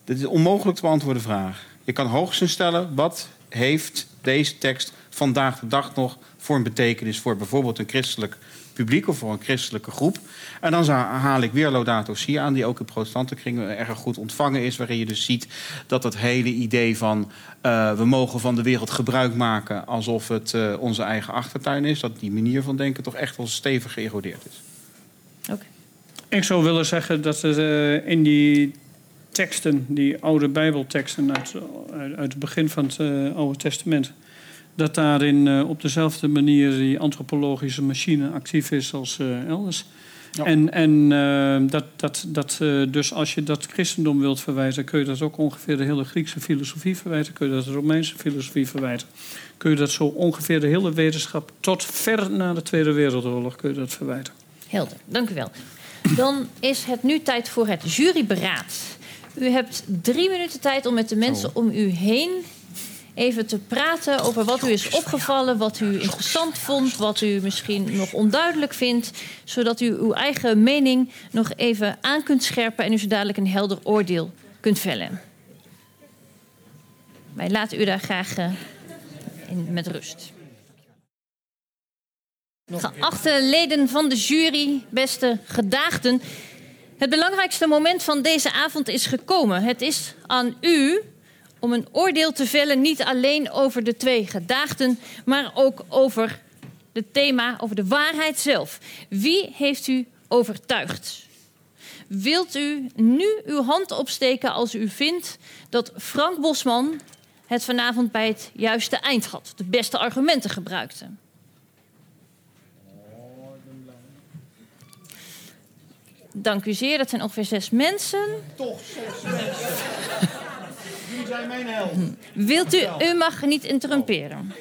dat is een onmogelijk te beantwoorden vraag. Je kan hoogstens stellen, wat heeft deze tekst vandaag de dag nog voor een betekenis voor bijvoorbeeld een christelijk publiek of voor een christelijke groep. En dan haal ik weer Laudato Si aan, die ook in protestantenkringen erg goed ontvangen is. Waarin je dus ziet dat het hele idee van uh, we mogen van de wereld gebruik maken alsof het uh, onze eigen achtertuin is. Dat die manier van denken toch echt wel stevig geërodeerd is. Oké. Ik zou willen zeggen dat er uh, in die teksten, die oude Bijbelteksten uit, uit, uit het begin van het Oude Testament dat daarin uh, op dezelfde manier die antropologische machine actief is als uh, elders. Ja. En, en uh, dat, dat, dat, dus als je dat christendom wilt verwijten, kun je dat ook ongeveer de hele Griekse filosofie verwijten, kun je dat de Romeinse filosofie verwijten. Kun je dat zo ongeveer de hele wetenschap tot ver na de Tweede Wereldoorlog kun je dat verwijten. Helder, dank u wel. Dan is het nu tijd voor het juryberaad. U hebt drie minuten tijd om met de mensen om u heen even te praten over wat u is opgevallen, wat u interessant vond, wat u misschien nog onduidelijk vindt, zodat u uw eigen mening nog even aan kunt scherpen en u zo dadelijk een helder oordeel kunt vellen. Wij laten u daar graag uh, in, met rust. Geachte leden van de jury, beste gedaagden. Het belangrijkste moment van deze avond is gekomen. Het is aan u om een oordeel te vellen, niet alleen over de twee gedaagden, maar ook over het thema, over de waarheid zelf. Wie heeft u overtuigd? Wilt u nu uw hand opsteken als u vindt dat Frank Bosman het vanavond bij het juiste eind had, de beste argumenten gebruikte? Dank u zeer, dat zijn ongeveer zes mensen. Toch zes mensen zijn mijn held. Wilt u, u mag niet interrumperen.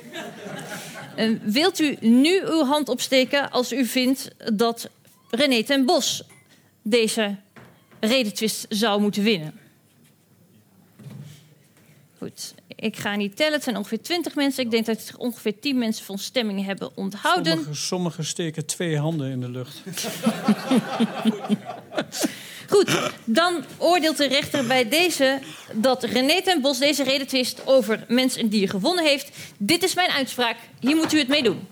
Uh, wilt u nu uw hand opsteken als u vindt dat René ten Bos deze redetwist zou moeten winnen? Goed, ik ga niet tellen. Het zijn ongeveer 20 mensen. Ik denk dat ongeveer 10 mensen van stemming hebben onthouden. Sommigen sommige steken twee handen in de lucht. Goed, dan oordeelt de rechter bij deze dat René ten Bos deze redetwist over mens en dier gewonnen heeft. Dit is mijn uitspraak. Hier moet u het mee doen.